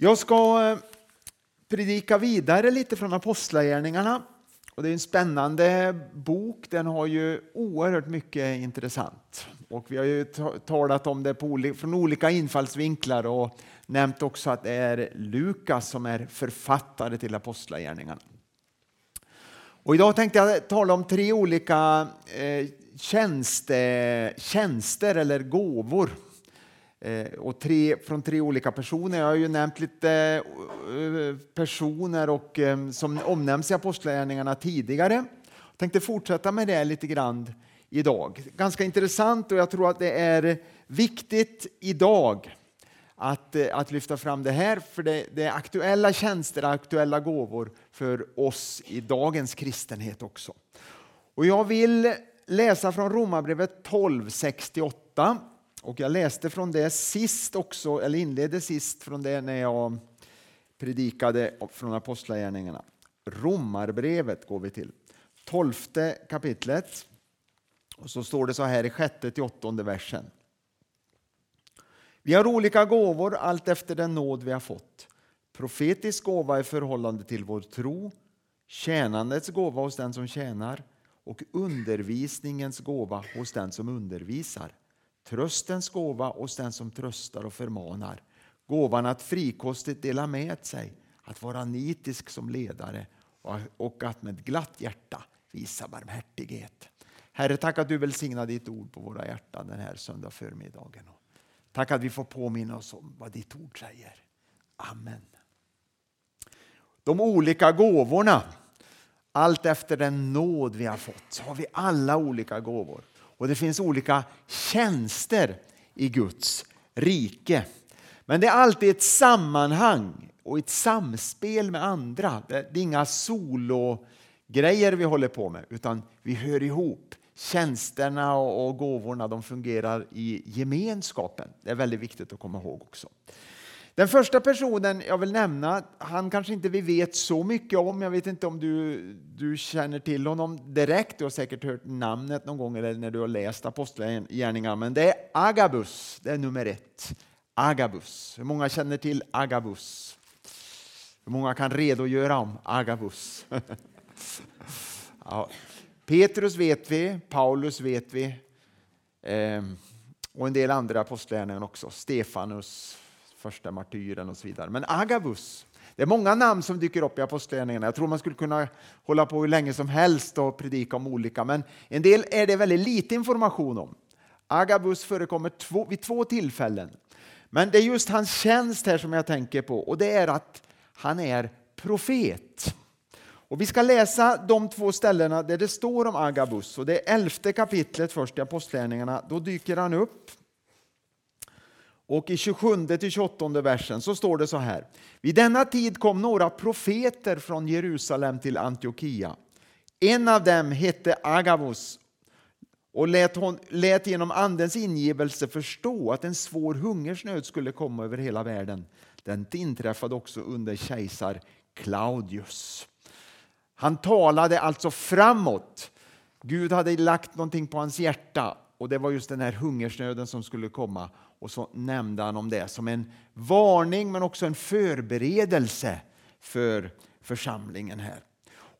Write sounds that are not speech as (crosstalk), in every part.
Jag ska eh, predika vidare lite från Apostlagärningarna. Och det är en spännande bok. Den har ju oerhört mycket intressant. Och vi har ju talat om det från olika infallsvinklar och nämnt också att det är Lukas som är författare till Apostlagärningarna. Och idag tänkte jag tala om tre olika eh, tjänste, tjänster eller gåvor Eh, och tre, från tre olika personer. Jag har ju nämnt lite eh, personer och, eh, som omnämns i Apostlagärningarna tidigare. Jag tänkte fortsätta med det lite grann idag. Ganska intressant och jag tror att det är viktigt idag att, att lyfta fram det här, för det, det är aktuella tjänster, aktuella gåvor för oss i dagens kristenhet också. Och jag vill läsa från Romarbrevet 1268 och jag läste från det sist också, eller inledde sist från det när jag predikade från Apostlagärningarna. Romarbrevet går vi till. Tolfte kapitlet. Och så står det så här i sjätte till åttonde versen. Vi har olika gåvor allt efter den nåd vi har fått. Profetisk gåva i förhållande till vår tro, tjänandets gåva hos den som tjänar och undervisningens gåva hos den som undervisar tröstens gåva hos den som tröstar och förmanar. Gåvan att frikostigt dela med sig, att vara nitisk som ledare och att med glatt hjärta visa barmhärtighet. Herre, tack att du välsignar ditt ord på våra hjärtan den här söndag förmiddagen. Tack att vi får påminna oss om vad ditt ord säger. Amen. De olika gåvorna, allt efter den nåd vi har fått, så har vi alla olika gåvor. Och det finns olika tjänster i Guds rike. Men det är alltid ett sammanhang och ett samspel med andra. Det är inga sologrejer vi håller på med, utan vi hör ihop. Tjänsterna och gåvorna de fungerar i gemenskapen. Det är väldigt viktigt att komma ihåg också. Den första personen jag vill nämna, han kanske inte vi vet så mycket om. Jag vet inte om du, du känner till honom direkt. Du har säkert hört namnet någon gång eller när du har läst Apostlagärningarna. Men det är Agabus, det är nummer ett. Agabus. Hur många känner till Agabus? Hur många kan redogöra om Agabus? (laughs) ja. Petrus vet vi, Paulus vet vi ehm, och en del andra apostlagärningar också. Stefanus, första martyren och så vidare. Men Agabus, det är många namn som dyker upp i Apostlagärningarna. Jag tror man skulle kunna hålla på hur länge som helst och predika om olika, men en del är det väldigt lite information om. Agabus förekommer två, vid två tillfällen. Men det är just hans tjänst här som jag tänker på och det är att han är profet. Och vi ska läsa de två ställena där det står om Agabus. Och det är elfte kapitlet först i Apostlagärningarna. Då dyker han upp och i 27 till 28 versen så står det så här. Vid denna tid kom några profeter från Jerusalem till Antiochia. En av dem hette Agavus och lät, hon, lät genom Andens ingivelse förstå att en svår hungersnöd skulle komma över hela världen. Den inträffade också under kejsar Claudius. Han talade alltså framåt. Gud hade lagt någonting på hans hjärta och det var just den här hungersnöden som skulle komma. Och så nämnde han om det som en varning men också en förberedelse för församlingen här.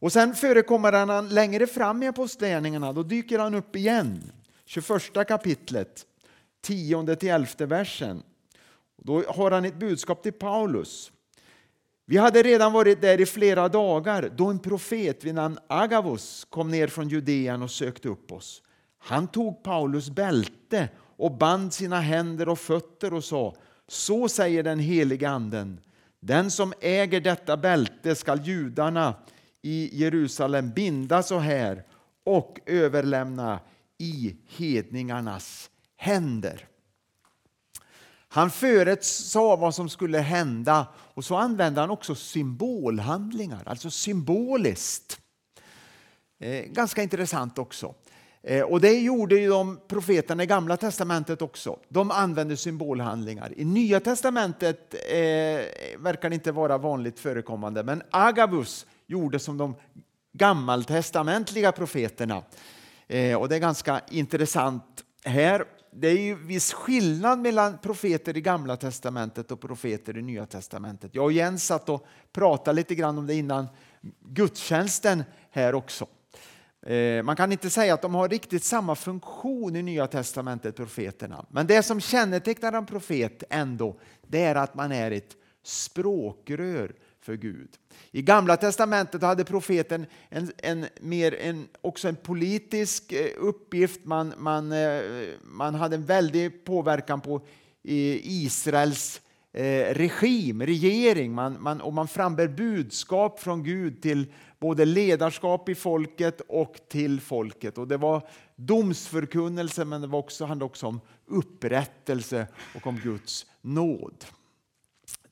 Och sen förekommer han längre fram i Apostlagärningarna, då dyker han upp igen. 21 kapitlet, 10 till 11 versen. Då har han ett budskap till Paulus. Vi hade redan varit där i flera dagar då en profet vid namn Agavus kom ner från Judeen och sökte upp oss. Han tog Paulus bälte och band sina händer och fötter och sa Så säger den helige anden den som äger detta bälte skall judarna i Jerusalem binda så här och överlämna i hedningarnas händer. Han förutsade vad som skulle hända och så använde han också symbolhandlingar, alltså symboliskt. Eh, ganska intressant också. Eh, och det gjorde ju de profeterna i Gamla testamentet också. De använde symbolhandlingar. I Nya testamentet eh, verkar det inte vara vanligt förekommande, men Agabus gjorde som de gammaltestamentliga profeterna. Eh, och det är ganska intressant här. det är ju viss skillnad mellan profeter i Gamla testamentet och profeter i Nya testamentet. Jag och Jens satt och pratade lite grann om det innan gudstjänsten här också. Eh, man kan inte säga att de har riktigt samma funktion i Nya testamentet, profeterna. Men det som kännetecknar en profet ändå, det är att man är ett språkrör för Gud. I Gamla testamentet hade profeten en, en, mer en, också en politisk eh, uppgift. Man, man, eh, man hade en väldig påverkan på Israels regim, regering. Man, man, och man frambär budskap från Gud till både ledarskap i folket och till folket. Och det var domsförkunnelse men det var också, handlade också om upprättelse och om Guds nåd.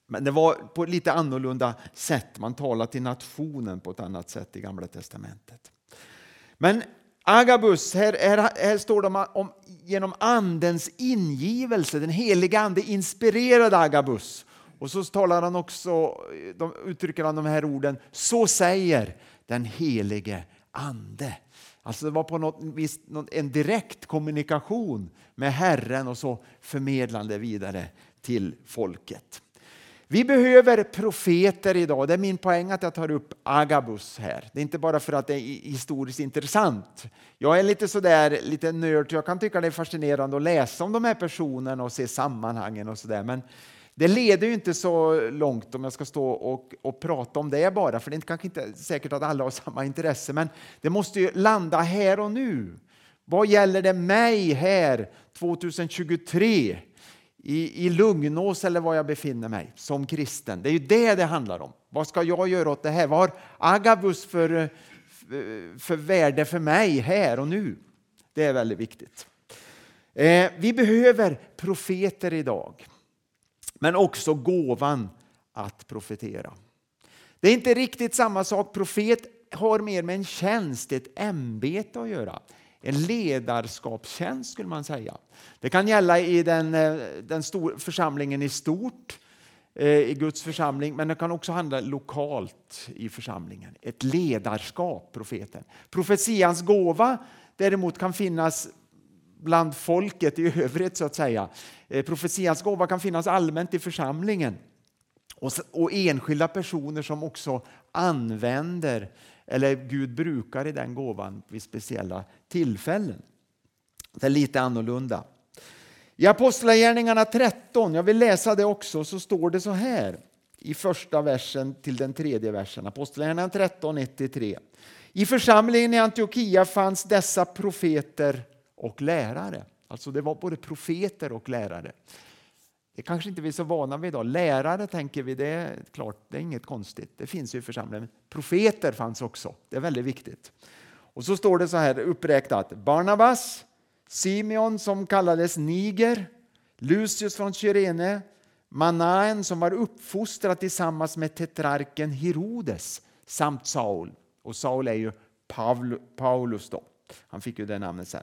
Men det var på ett lite annorlunda sätt. Man talade till nationen på ett annat sätt i Gamla testamentet. Men Agabus, här, här, här står det om, om, genom Andens ingivelse. Den heliga Ande inspirerade Agabus. Och så talar han också, de, uttrycker han de här orden, så säger den helige Ande. Alltså det var på något vis en direkt kommunikation med Herren och så förmedlande vidare till folket. Vi behöver profeter idag. Det är min poäng att jag tar upp Agabus här. Det är inte bara för att det är historiskt intressant. Jag är lite sådär, lite nörd, jag kan tycka det är fascinerande att läsa om de här personerna och se sammanhangen och sådär. Men det leder ju inte så långt om jag ska stå och, och prata om det bara, för det är kanske inte säkert att alla har samma intresse, men det måste ju landa här och nu. Vad gäller det mig här 2023? i, i Lugnås eller var jag befinner mig som kristen. Det är ju det det handlar om. Vad ska jag göra åt det här? Vad har Agabus för, för, för värde för mig här och nu? Det är väldigt viktigt. Eh, vi behöver profeter idag, men också gåvan att profetera. Det är inte riktigt samma sak. Profet har mer med en tjänst, ett ämbete att göra en ledarskapstjänst skulle man säga. Det kan gälla i den, eh, den stor, församlingen i stort, eh, i Guds församling, men det kan också handla lokalt i församlingen. Ett ledarskap, profeten. Profetians gåva däremot kan finnas bland folket i övrigt så att säga. Eh, profetians gåva kan finnas allmänt i församlingen och, och enskilda personer som också använder eller Gud brukar i den gåvan vid speciella tillfällen. Det är lite annorlunda. I Apostlagärningarna 13, jag vill läsa det också, så står det så här i första versen till den tredje versen. Apostlagärningarna 13, 1-3. I församlingen i Antiochia fanns dessa profeter och lärare. Alltså det var både profeter och lärare. Det kanske inte vi är så vana vid idag. Lärare tänker vi, det är klart, det är inget konstigt. Det finns ju i församlingen. Profeter fanns också, det är väldigt viktigt. Och så står det så här uppräknat. Barnabas, Simeon som kallades Niger, Lucius från Kyrene, Manaen som var uppfostrad tillsammans med tetrarken Herodes samt Saul. Och Saul är ju Paulus då. Han fick ju det namnet sen.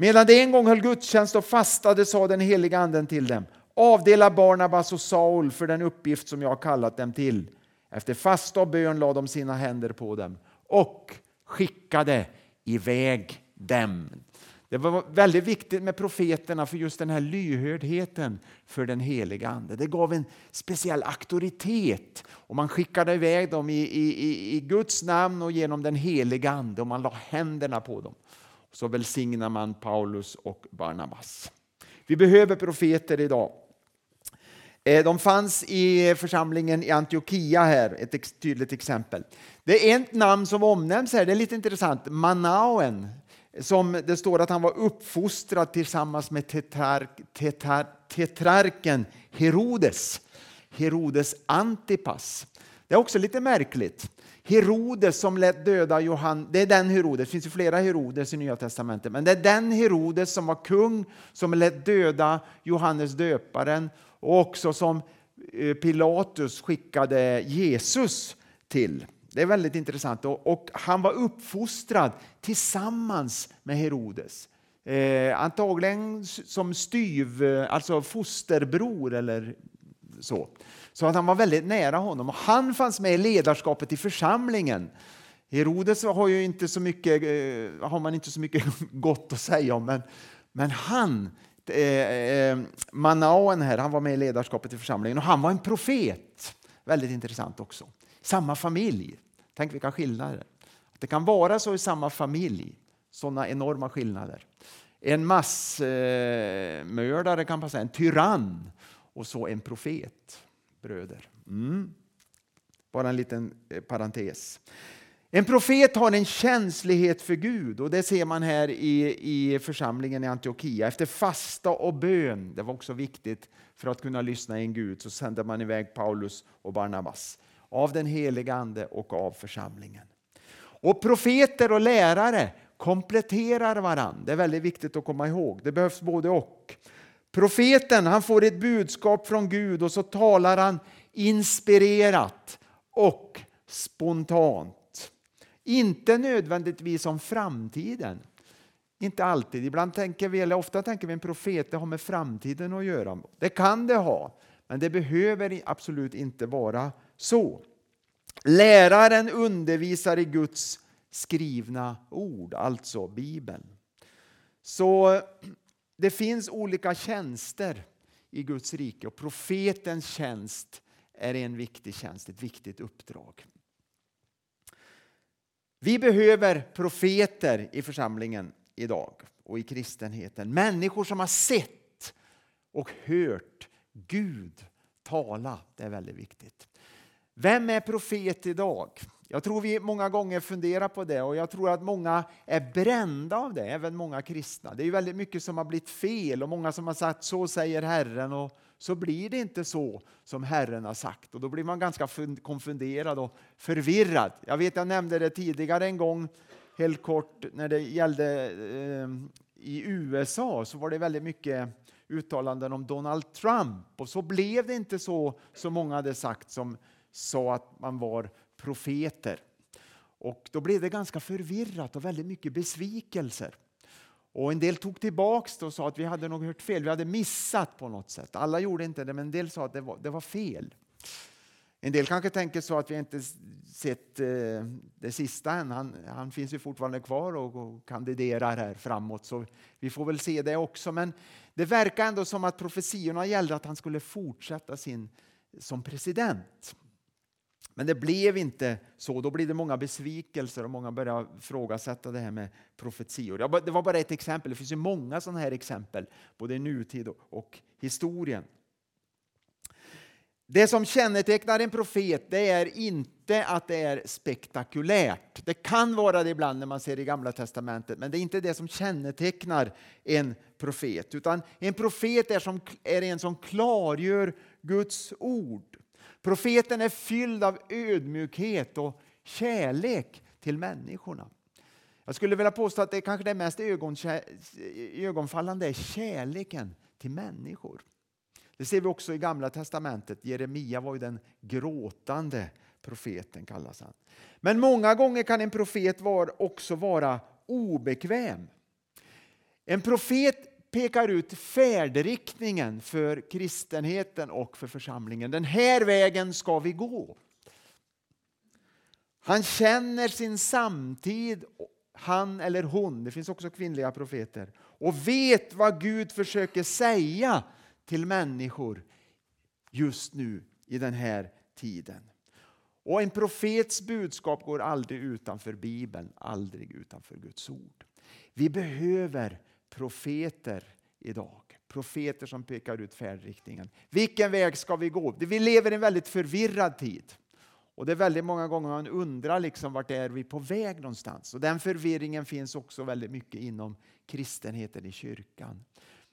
Medan de en gång höll gudstjänst och fastade sa den heliga anden till dem Avdela Barnabas och Saul för den uppgift som jag har kallat dem till. Efter fasta och bön lade de sina händer på dem och skickade iväg dem. Det var väldigt viktigt med profeterna för just den här lyhördheten för den heliga Ande. Det gav en speciell auktoritet och man skickade iväg dem i, i, i Guds namn och genom den heliga Ande och man la händerna på dem. Så välsignar man Paulus och Barnabas. Vi behöver profeter idag. Eh, de fanns i församlingen i Antiochia här, ett tydligt exempel. Det är ett namn som omnämns här, det är lite intressant, Manauen, som det står att han var uppfostrad tillsammans med tetrark, tetrar, tetrarken Herodes, Herodes Antipas. Det är också lite märkligt. Herodes som lät döda Johannes, det är den Herodes, det finns ju flera Herodes i Nya Testamentet, men det är den Herodes som var kung som lät döda Johannes döparen och också som eh, Pilatus skickade Jesus till. Det är väldigt intressant. Och, han var uppfostrad tillsammans med Herodes. Eh, antagligen som styv, eh, alltså fosterbror eller så. Så att han var väldigt nära honom. Och han fanns med i ledarskapet i församlingen. Herodes har, ju inte så mycket, eh, har man inte så mycket (laughs) gott att säga om, men, men han eh, eh, Manauen här, han var med i ledarskapet i församlingen och han var en profet. Väldigt intressant också. Samma familj. Tänk vilka skillnader. Det kan vara så i samma familj, sådana enorma skillnader. En massmördare eh, kan man säga, en tyrann och så en profet, bröder. Mm. Bara en liten eh, parentes. En profet har en känslighet för Gud och det ser man här i, i församlingen i Antiochia. Efter fasta och bön, det var också viktigt för att kunna lyssna in Gud, så sände man iväg Paulus och Barnabas av den heliga Ande och av församlingen. Och profeter och lärare kompletterar varandra. Det är väldigt viktigt att komma ihåg. Det behövs både och. Profeten han får ett budskap från Gud och så talar han inspirerat och spontant. Inte nödvändigtvis om framtiden. Inte alltid. Ibland tänker vi, eller ofta tänker vi en profet det har med framtiden att göra. Det kan det ha, men det behöver absolut inte vara så. Läraren undervisar i Guds skrivna ord, alltså Bibeln. Så det finns olika tjänster i Guds rike och profetens tjänst är en viktig tjänst, ett viktigt uppdrag. Vi behöver profeter i församlingen idag och i kristenheten. Människor som har sett och hört Gud tala. Det är väldigt viktigt. Vem är profet idag? Jag tror vi många gånger funderar på det och jag tror att många är brända av det, även många kristna. Det är väldigt mycket som har blivit fel och många som har sagt så säger Herren och så blir det inte så som Herren har sagt och då blir man ganska konfunderad och förvirrad. Jag vet, jag nämnde det tidigare en gång helt kort när det gällde eh, i USA så var det väldigt mycket uttalanden om Donald Trump och så blev det inte så som många hade sagt som sa att man var profeter. Och då blev det ganska förvirrat och väldigt mycket besvikelser. Och en del tog tillbaks det och sa att vi hade nog hört fel, vi hade missat på något sätt. Alla gjorde inte det, men en del sa att det var, det var fel. En del kanske tänker så att vi inte sett eh, det sista än. Han, han finns ju fortfarande kvar och, och kandiderar här framåt, så vi får väl se det också. Men det verkar ändå som att profetiorna gällde att han skulle fortsätta sin som president. Men det blev inte så. Då blev det många besvikelser och många började ifrågasätta det här med profetior. Det var bara ett exempel. Det finns ju många sådana här exempel, både i nutid och historien. Det som kännetecknar en profet det är inte att det är spektakulärt. Det kan vara det ibland när man ser i Gamla testamentet, men det är inte det som kännetecknar en profet. Utan en profet är, som, är en som klargör Guds ord. Profeten är fylld av ödmjukhet och kärlek till människorna. Jag skulle vilja påstå att det kanske det mest ögonfallande är kärleken till människor. Det ser vi också i Gamla testamentet. Jeremia var ju den gråtande profeten kallas han. Men många gånger kan en profet också vara obekväm. En profet pekar ut färdriktningen för kristenheten och för församlingen. Den här vägen ska vi gå. Han känner sin samtid, han eller hon, det finns också kvinnliga profeter, och vet vad Gud försöker säga till människor just nu i den här tiden. Och en profets budskap går aldrig utanför Bibeln, aldrig utanför Guds ord. Vi behöver profeter idag. Profeter som pekar ut färdriktningen. Vilken väg ska vi gå? Vi lever i en väldigt förvirrad tid. Och det är väldigt många gånger man undrar liksom vart är vi på väg någonstans. Och den förvirringen finns också väldigt mycket inom kristenheten i kyrkan.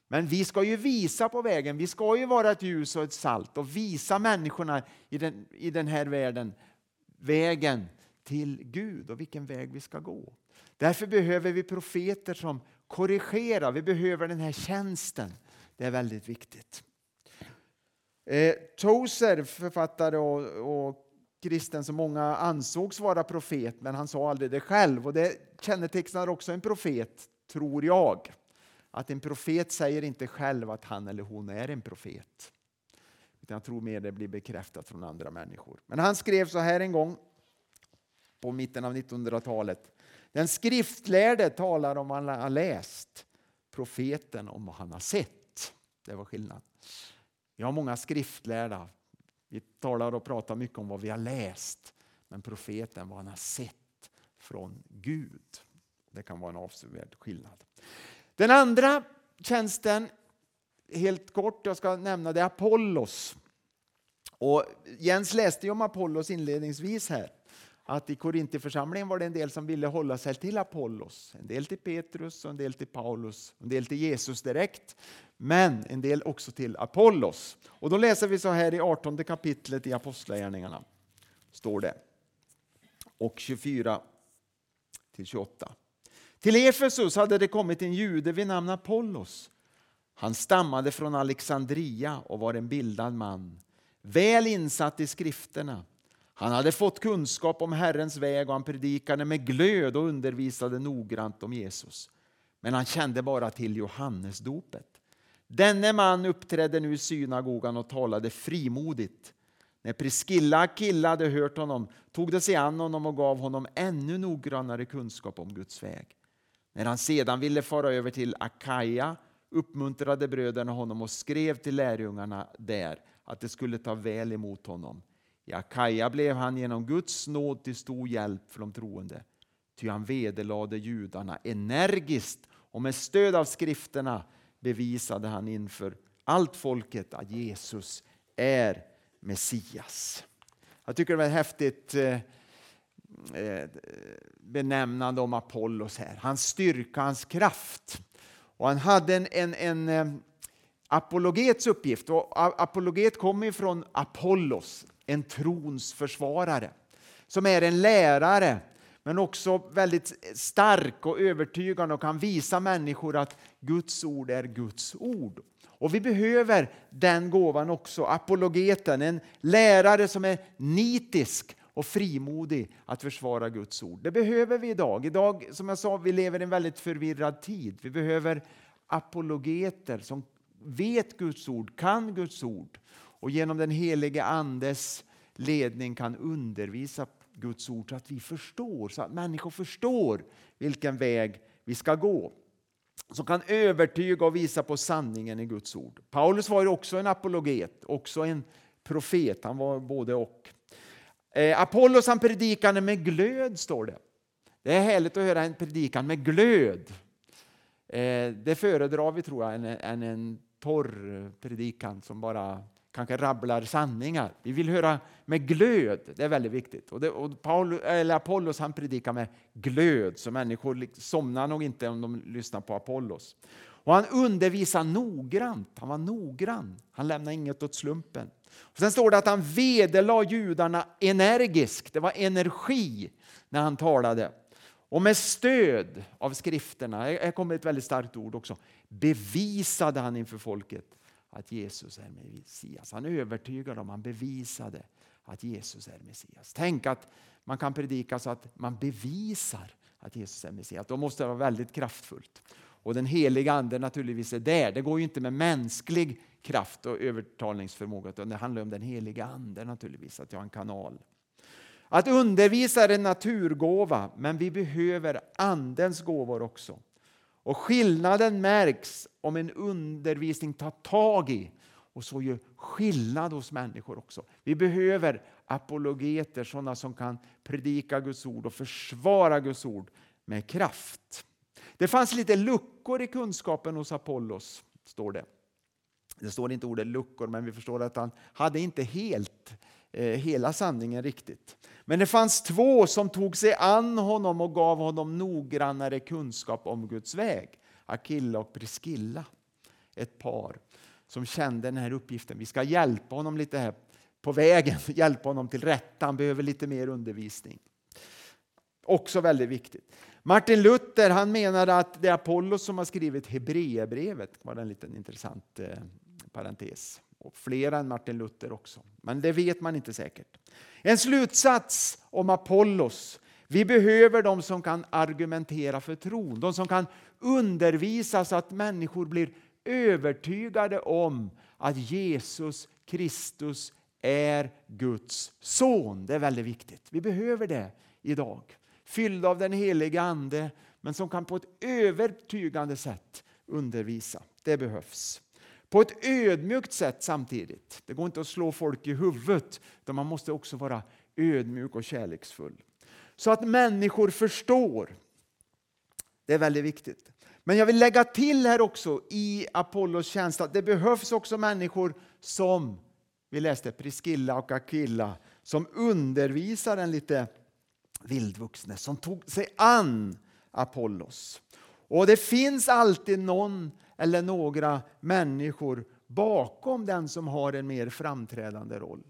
Men vi ska ju visa på vägen. Vi ska ju vara ett ljus och ett salt och visa människorna i den, i den här världen vägen till Gud och vilken väg vi ska gå. Därför behöver vi profeter som Korrigera. Vi behöver den här tjänsten. Det är väldigt viktigt. Eh, Tozer, författare och, och kristen som många ansågs vara profet, men han sa aldrig det själv. Och det kännetecknar också en profet, tror jag. Att en profet säger inte själv att han eller hon är en profet. Utan jag tror mer det blir bekräftat från andra människor. Men han skrev så här en gång på mitten av 1900-talet. Den skriftlärde talar om vad han har läst, profeten om vad han har sett. Det var skillnad. Vi har många skriftlärda. Vi talar och pratar mycket om vad vi har läst. Men profeten, vad han har sett från Gud. Det kan vara en avsevärd skillnad. Den andra tjänsten, helt kort, jag ska nämna det, Apollos. Och Jens läste ju om Apollos inledningsvis här. Att i Korintiförsamlingen var det en del som ville hålla sig till Apollos. En del till Petrus, och en del till Paulus, en del till Jesus direkt. Men en del också till Apollos. Och då läser vi så här i 18 kapitlet i Apostlagärningarna. Står det. Och 24 till 28. Till Efesus hade det kommit en jude vid namn Apollos. Han stammade från Alexandria och var en bildad man, väl insatt i skrifterna. Han hade fått kunskap om Herrens väg och han predikade med glöd och undervisade noggrant om Jesus. Men han kände bara till Johannesdopet. Denne man uppträdde nu i synagogan och talade frimodigt. När Priskilla Akilla hade hört honom tog de sig an honom och gav honom ännu noggrannare kunskap om Guds väg. När han sedan ville fara över till Akaja uppmuntrade bröderna honom och skrev till lärjungarna där att de skulle ta väl emot honom. I Akaja blev han genom Guds nåd till stor hjälp för de troende. Ty han vederlade judarna energiskt och med stöd av skrifterna bevisade han inför allt folket att Jesus är Messias. Jag tycker det var ett häftigt eh, eh, benämnande om Apollos här. Hans styrka, hans kraft. Och han hade en, en, en eh, apologets uppgift. Och apologet kommer från Apollos, en trons försvarare. Som är en lärare, men också väldigt stark och övertygande och kan visa människor att Guds ord är Guds ord. Och vi behöver den gåvan också, apologeten, en lärare som är nitisk och frimodig att försvara Guds ord. Det behöver vi idag. Idag, som jag sa, vi lever i en väldigt förvirrad tid. Vi behöver apologeter som vet Guds ord, kan Guds ord och genom den helige Andes ledning kan undervisa Guds ord så att vi förstår, så att människor förstår vilken väg vi ska gå. Som kan övertyga och visa på sanningen i Guds ord. Paulus var ju också en apologet, också en profet. Han var både och. Eh, Apollos han predikade med glöd, står det. Det är härligt att höra en predikan med glöd. Eh, det föredrar vi, tror jag, än en torr predikan som bara kanske rabblar sanningar. Vi vill höra med glöd, det är väldigt viktigt. Och, det, och Paul, eller Apollos han predikar med glöd, så människor somnar nog inte om de lyssnar på Apollos. Och han undervisar noggrant, han var noggrann, han lämnar inget åt slumpen. Och sen står det att han vederlade judarna energiskt, det var energi när han talade. Och med stöd av skrifterna, här kommer ett väldigt starkt ord också, bevisade han inför folket att Jesus är Messias. Han övertygade dem, han bevisade att Jesus är Messias. Tänk att man kan predika så att man bevisar att Jesus är Messias. Då måste det vara väldigt kraftfullt. Och den heliga Ande naturligtvis är där. Det går ju inte med mänsklig kraft och övertalningsförmåga utan det handlar om den heliga Ande naturligtvis, att jag har en kanal. Att undervisa är en naturgåva, men vi behöver Andens gåvor också. Och skillnaden märks om en undervisning tar tag i och så gör skillnad hos människor också. Vi behöver apologeter, sådana som kan predika Guds ord och försvara Guds ord med kraft. Det fanns lite luckor i kunskapen hos Apollos, står det. Det står inte ordet luckor, men vi förstår att han hade inte helt eh, Eh, hela sanningen riktigt. Men det fanns två som tog sig an honom och gav honom noggrannare kunskap om Guds väg. Akilla och Priskilla, ett par som kände den här uppgiften. Vi ska hjälpa honom lite här på vägen, (laughs) hjälpa honom till rätta. Han behöver lite mer undervisning. Också väldigt viktigt. Martin Luther han menade att det är Apollos som har skrivit Hebreerbrevet. Det var en liten intressant eh, parentes. Och flera än Martin Luther också. Men det vet man inte säkert. En slutsats om Apollos. Vi behöver de som kan argumentera för tron. De som kan undervisa så att människor blir övertygade om att Jesus Kristus är Guds son. Det är väldigt viktigt. Vi behöver det idag. Fyllda av den heliga Ande, men som kan på ett övertygande sätt undervisa. Det behövs på ett ödmjukt sätt samtidigt. Det går inte att slå folk i huvudet, utan man måste också vara ödmjuk och kärleksfull. Så att människor förstår. Det är väldigt viktigt. Men jag vill lägga till här också i Apollos tjänst att det behövs också människor som, vi läste Priskilla och Akilla, som undervisar den lite vildvuxne, som tog sig an Apollos. Och det finns alltid någon eller några människor bakom den som har en mer framträdande roll.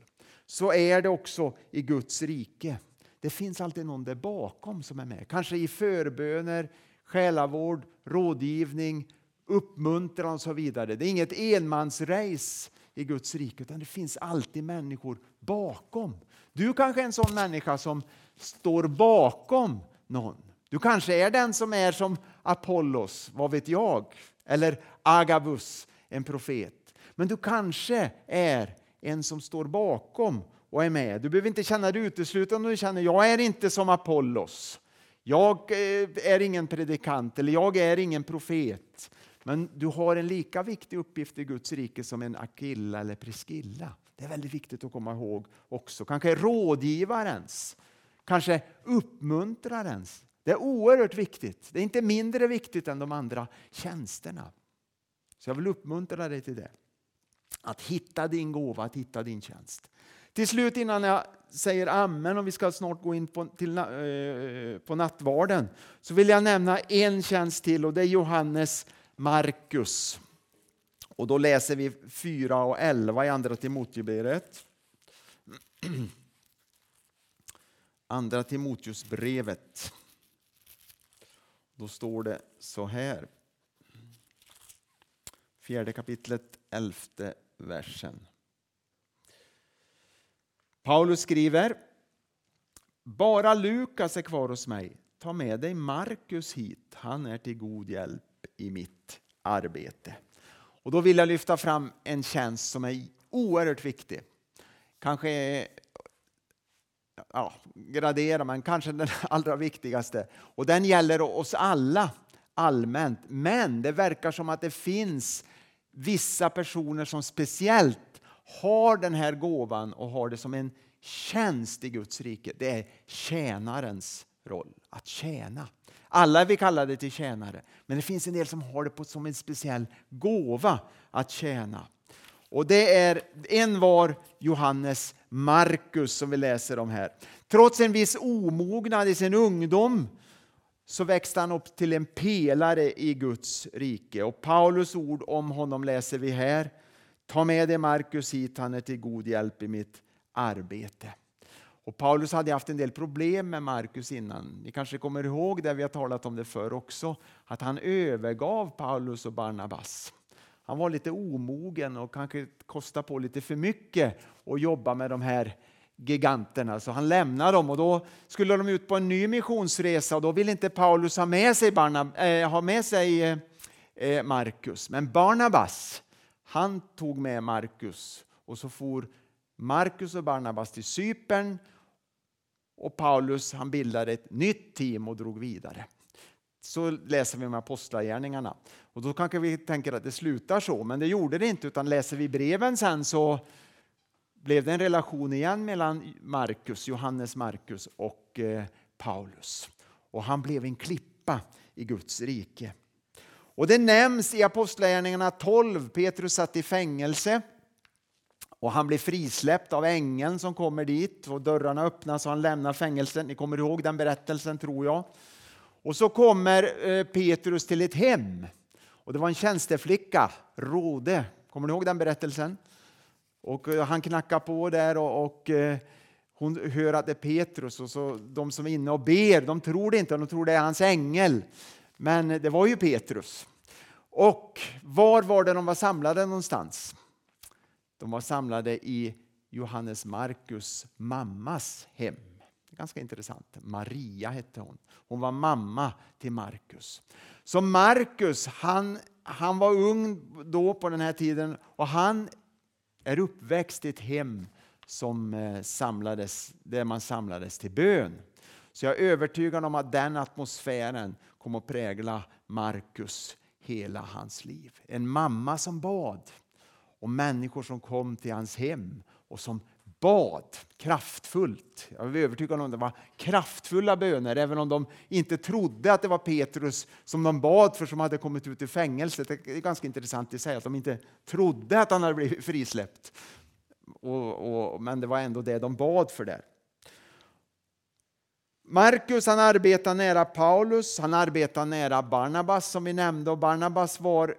Så är det också i Guds rike. Det finns alltid någon där bakom som är med. Kanske i förböner, själavård, rådgivning, uppmuntran och så vidare. Det är inget enmansrace i Guds rike utan det finns alltid människor bakom. Du kanske är en sån människa som står bakom någon. Du kanske är den som är som Apollos, vad vet jag, eller Agabus, en profet. Men du kanske är en som står bakom och är med. Du behöver inte känna dig utesluten om du känner jag är inte som Apollos. Jag eh, är ingen predikant eller jag är ingen profet. Men du har en lika viktig uppgift i Guds rike som en Akilla eller Priskilla. Det är väldigt viktigt att komma ihåg också. Kanske rådgivarens, kanske uppmuntrarens. Det är oerhört viktigt. Det är inte mindre viktigt än de andra tjänsterna. Så jag vill uppmuntra dig till det. Att hitta din gåva, att hitta din tjänst. Till slut innan jag säger amen och vi ska snart gå in på, till, eh, på nattvarden så vill jag nämna en tjänst till och det är Johannes Markus. Och då läser vi 4 och 11 i Andra Timoteusbrevet. (clears throat) Andra Timoteusbrevet. Då står det så här. Fjärde kapitlet, elfte versen. Paulus skriver Bara Lukas är kvar hos mig. Ta med dig Markus hit. Han är till god hjälp i mitt arbete. Och Då vill jag lyfta fram en tjänst som är oerhört viktig. Kanske ja, gradera, men kanske den (laughs) allra viktigaste. Och Den gäller oss alla allmänt. Men det verkar som att det finns vissa personer som speciellt har den här gåvan och har det som en tjänst i Guds rike. Det är tjänarens roll, att tjäna. Alla är vi kallade till tjänare, men det finns en del som har det på, som en speciell gåva att tjäna. Och det är en var Johannes Markus som vi läser om här. Trots en viss omognad i sin ungdom så växte han upp till en pelare i Guds rike. Och Paulus ord om honom läser vi här. Ta med dig Markus hit, han är till god hjälp i mitt arbete. Och Paulus hade haft en del problem med Markus innan. Ni kanske kommer ihåg det, vi har talat om det förr också, att han övergav Paulus och Barnabas. Han var lite omogen och kanske kostade på lite för mycket och jobba med de här giganterna. Så han lämnade dem och då skulle de ut på en ny missionsresa och då ville inte Paulus ha med sig, Barnab äh, ha med sig eh, eh, äh, Markus. Men Barnabas, han tog med Markus och så for Markus och Barnabas till Cypern och Paulus han bildade ett nytt team och drog vidare. Så läser vi med Apostlagärningarna. Och då kanske vi tänker att det slutar så, men det gjorde det inte. Utan läser vi breven sen så blev det en relation igen mellan Markus, Johannes Markus och eh, Paulus. Och han blev en klippa i Guds rike. Och det nämns i Apostlagärningarna 12. Petrus satt i fängelse och han blir frisläppt av ängeln som kommer dit och dörrarna öppnas och han lämnar fängelset. Ni kommer ihåg den berättelsen tror jag. Och så kommer eh, Petrus till ett hem och det var en tjänsteflicka, Rode. Kommer ni ihåg den berättelsen? Och eh, han knackar på där och, och eh, hon hör att det är Petrus och så de som är inne och ber, de tror det inte, de tror det är hans ängel. Men det var ju Petrus. Och var var det de var samlade någonstans? De var samlade i Johannes Markus mammas hem. Ganska intressant. Maria hette hon. Hon var mamma till Markus. Så Markus, han, han var ung då på den här tiden och han är uppväxt i ett hem som eh, samlades, där man samlades till bön. Så jag är övertygad om att den atmosfären kommer att prägla Markus hela hans liv. En mamma som bad och människor som kom till hans hem och som bad kraftfullt. Jag är övertygad om att det var kraftfulla böner, även om de inte trodde att det var Petrus som de bad för som hade kommit ut ur fängelset. Det är ganska intressant i sig att de inte trodde att han hade blivit frisläppt. Och, och, men det var ändå det de bad för där. Markus han arbetar nära Paulus, han arbetar nära Barnabas som vi nämnde och Barnabas var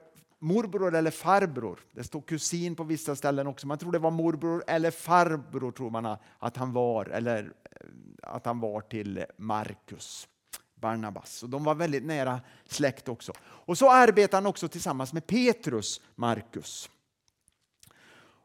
morbror eller farbror. Det står kusin på vissa ställen också. Man tror det var morbror eller farbror tror man att han var, eller eh, att han var till Markus. Barnabas. Och de var väldigt nära släkt också. Och så arbetar han också tillsammans med Petrus, Markus.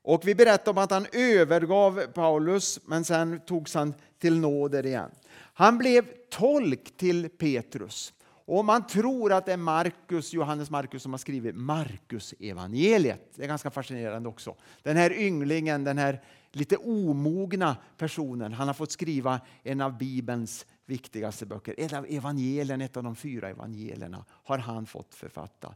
Och vi berättar om att han övergav Paulus, men sen togs han till nåder igen. Han blev tolk till Petrus. Och man tror att det är Markus, Johannes Markus som har skrivit Markus evangeliet. Det är ganska fascinerande också. Den här ynglingen, den här lite omogna personen, han har fått skriva en av Bibelns viktigaste böcker. Ett av evangelierna, ett av de fyra evangelierna har han fått författa.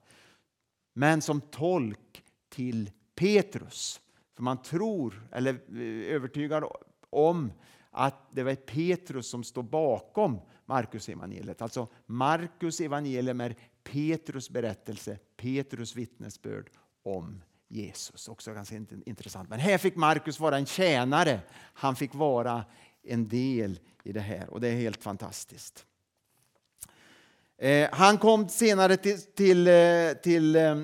Men som tolk till Petrus. För man tror, eller är övertygad om, att det var Petrus som står bakom Markus evangeliet. Alltså Markus evangelium är Petrus berättelse, Petrus vittnesbörd om Jesus. Också ganska intressant. Men här fick Markus vara en tjänare. Han fick vara en del i det här och det är helt fantastiskt. Eh, han kom senare till, till, eh, till eh,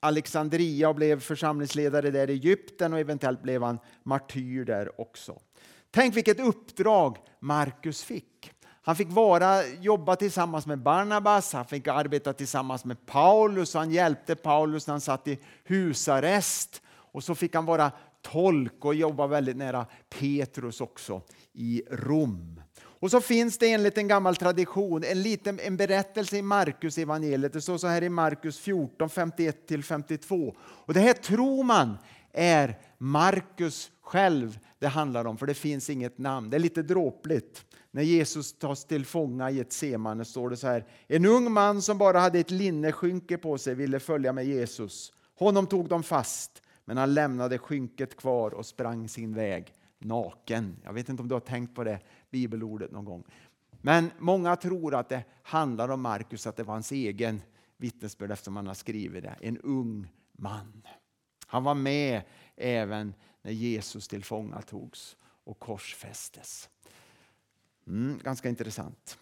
Alexandria och blev församlingsledare där i Egypten och eventuellt blev han martyr där också. Tänk vilket uppdrag Markus fick. Han fick vara, jobba tillsammans med Barnabas, han fick arbeta tillsammans med Paulus, han hjälpte Paulus när han satt i husarrest. Och så fick han vara tolk och jobba väldigt nära Petrus också i Rom. Och så finns det enligt en gammal tradition en, liten, en berättelse i Markus evangeliet. Det står så här i Markus 14, 51-52. Och det här tror man är Markus själv det handlar om, för det finns inget namn. Det är lite dråpligt. När Jesus tas till fånga i ett semane står det så här. En ung man som bara hade ett linneskynke på sig ville följa med Jesus. Honom tog de fast, men han lämnade skynket kvar och sprang sin väg naken. Jag vet inte om du har tänkt på det bibelordet någon gång. Men många tror att det handlar om Markus, att det var hans egen vittnesbörd eftersom han har skrivit det. En ung man. Han var med även när Jesus tillfångatogs och korsfästes. Mm, ganska intressant.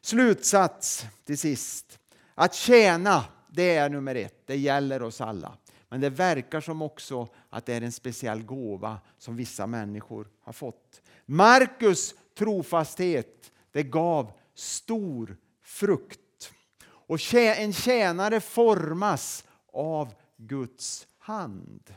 Slutsats till sist. Att tjäna, det är nummer ett. Det gäller oss alla. Men det verkar som också att det är en speciell gåva som vissa människor har fått. Markus trofasthet, det gav stor frukt. Och en tjänare formas av Guds hand.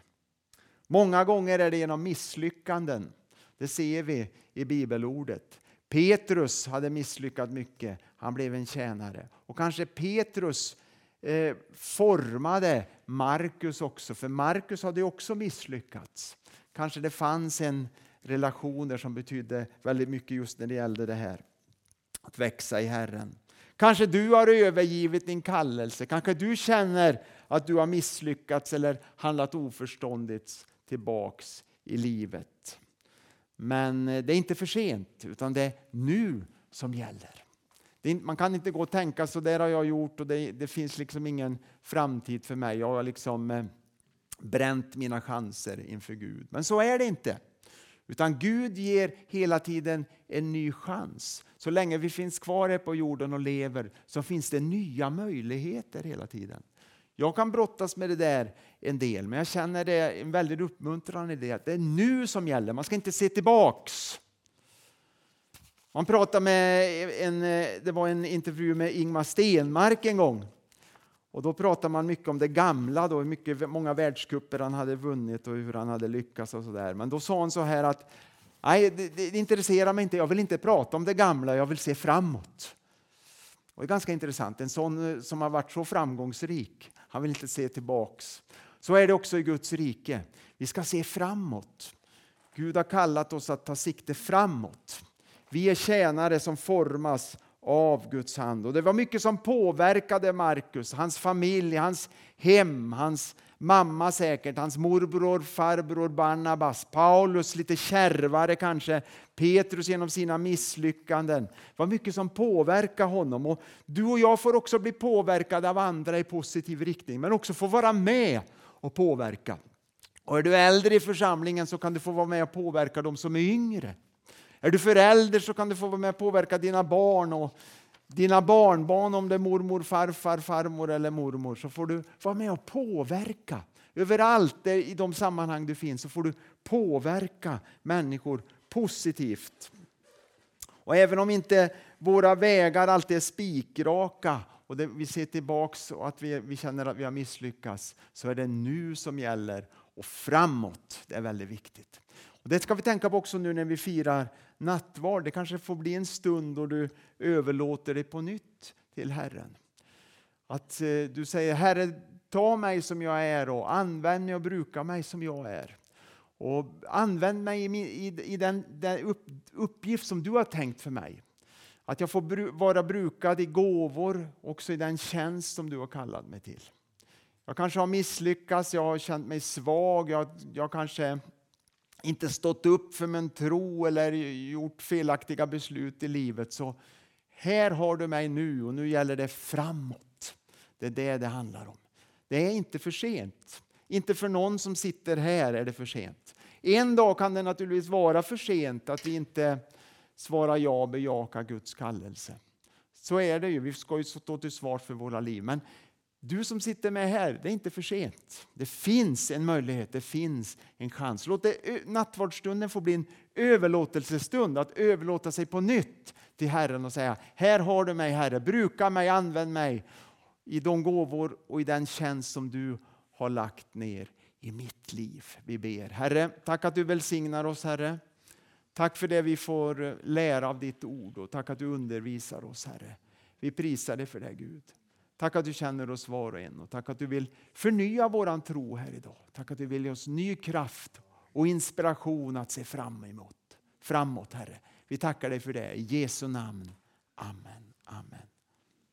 Många gånger är det genom misslyckanden. Det ser vi i bibelordet. Petrus hade misslyckats mycket. Han blev en tjänare. Och kanske Petrus eh, formade Markus också, för Markus hade också misslyckats. Kanske det fanns en relation där som betydde väldigt mycket just när det gällde det här. Att växa i Herren. Kanske du har övergivit din kallelse. Kanske du känner att du har misslyckats eller handlat oförståndigt tillbaks i livet. Men eh, det är inte för sent, utan det är nu som gäller. man kan inte gå och tänka så där har jag gjort och det, det finns liksom ingen framtid för mig. Jag har liksom eh, bränt mina chanser inför Gud. Men så är det inte. Utan Gud ger hela tiden en ny chans. Så länge vi finns kvar här på jorden och lever så finns det nya möjligheter hela tiden. Jag kan brottas med det där en del, men jag känner det en väldigt uppmuntran i det. Det är nu som gäller, man ska inte se tillbaks. Man pratade med en, det var en intervju med Ingmar Stenmark en gång. Och då pratade man mycket om det gamla, då, hur mycket, många världscuper han hade vunnit och hur han hade lyckats. och så där. Men då sa han så här att Nej, det, det intresserar mig inte. Jag vill inte prata om det gamla, jag vill se framåt. Och det är ganska intressant. En sån eh, som har varit så framgångsrik han vill inte se tillbaks. Så är det också i Guds rike. Vi ska se framåt. Gud har kallat oss att ta sikte framåt. Vi är tjänare som formas av Guds hand. Och Det var mycket som påverkade Markus, hans familj, hans hem, hans mamma säkert, hans morbror, farbror Barnabas, Paulus lite kärvare kanske, Petrus genom sina misslyckanden. Det var mycket som påverkade honom. Och du och jag får också bli påverkade av andra i positiv riktning, men också få vara med och påverka. Och är du äldre i församlingen så kan du få vara med och påverka de som är yngre. Är du förälder så kan du få vara med och påverka dina barn och dina barnbarn, om det är mormor, farfar, farmor eller mormor, så får du vara med och påverka. Överallt i de sammanhang du finns så får du påverka människor positivt. Och även om inte våra vägar alltid är spikraka och det, vi ser tillbaks och att vi, vi känner att vi har misslyckats så är det nu som gäller och framåt. Det är väldigt viktigt. Det ska vi tänka på också nu när vi firar nattvard. Det kanske får bli en stund då du överlåter dig på nytt till Herren. Att eh, du säger Herre, ta mig som jag är och använd mig och bruka mig som jag är. Och använd mig i, i den, den uppgift som du har tänkt för mig. Att jag får vara brukad i gåvor, också i den tjänst som du har kallat mig till. Jag kanske har misslyckats, jag har känt mig svag, jag, jag kanske inte stått upp för min tro eller gjort felaktiga beslut i livet. Så här har du mig nu och nu gäller det framåt. Det är det det handlar om. Det är inte för sent. Inte för någon som sitter här är det för sent. En dag kan det naturligtvis vara för sent att vi inte svarar ja och bejakar Guds kallelse. Så är det ju. Vi ska ju stå till svars för våra liv. Men du som sitter med här, det är inte för sent. Det finns en möjlighet, det finns en chans. Låt det, nattvardsstunden få bli en överlåtelsestund, att överlåta sig på nytt till Herren och säga, här har du mig Herre, bruka mig, använd mig i de gåvor och i den tjänst som du har lagt ner i mitt liv. Vi ber. Herre, tack att du välsignar oss Herre. Tack för det vi får eh, lära av ditt ord och tack att du undervisar oss Herre. Vi prisar dig för det Gud. Tack att du känner oss var och en och tack att du vill förnya våran tro här idag. Tack att du vill ge oss ny kraft och inspiration att se fram emot. Framåt Herre. Vi tackar dig för det i Jesu namn. Amen. Amen.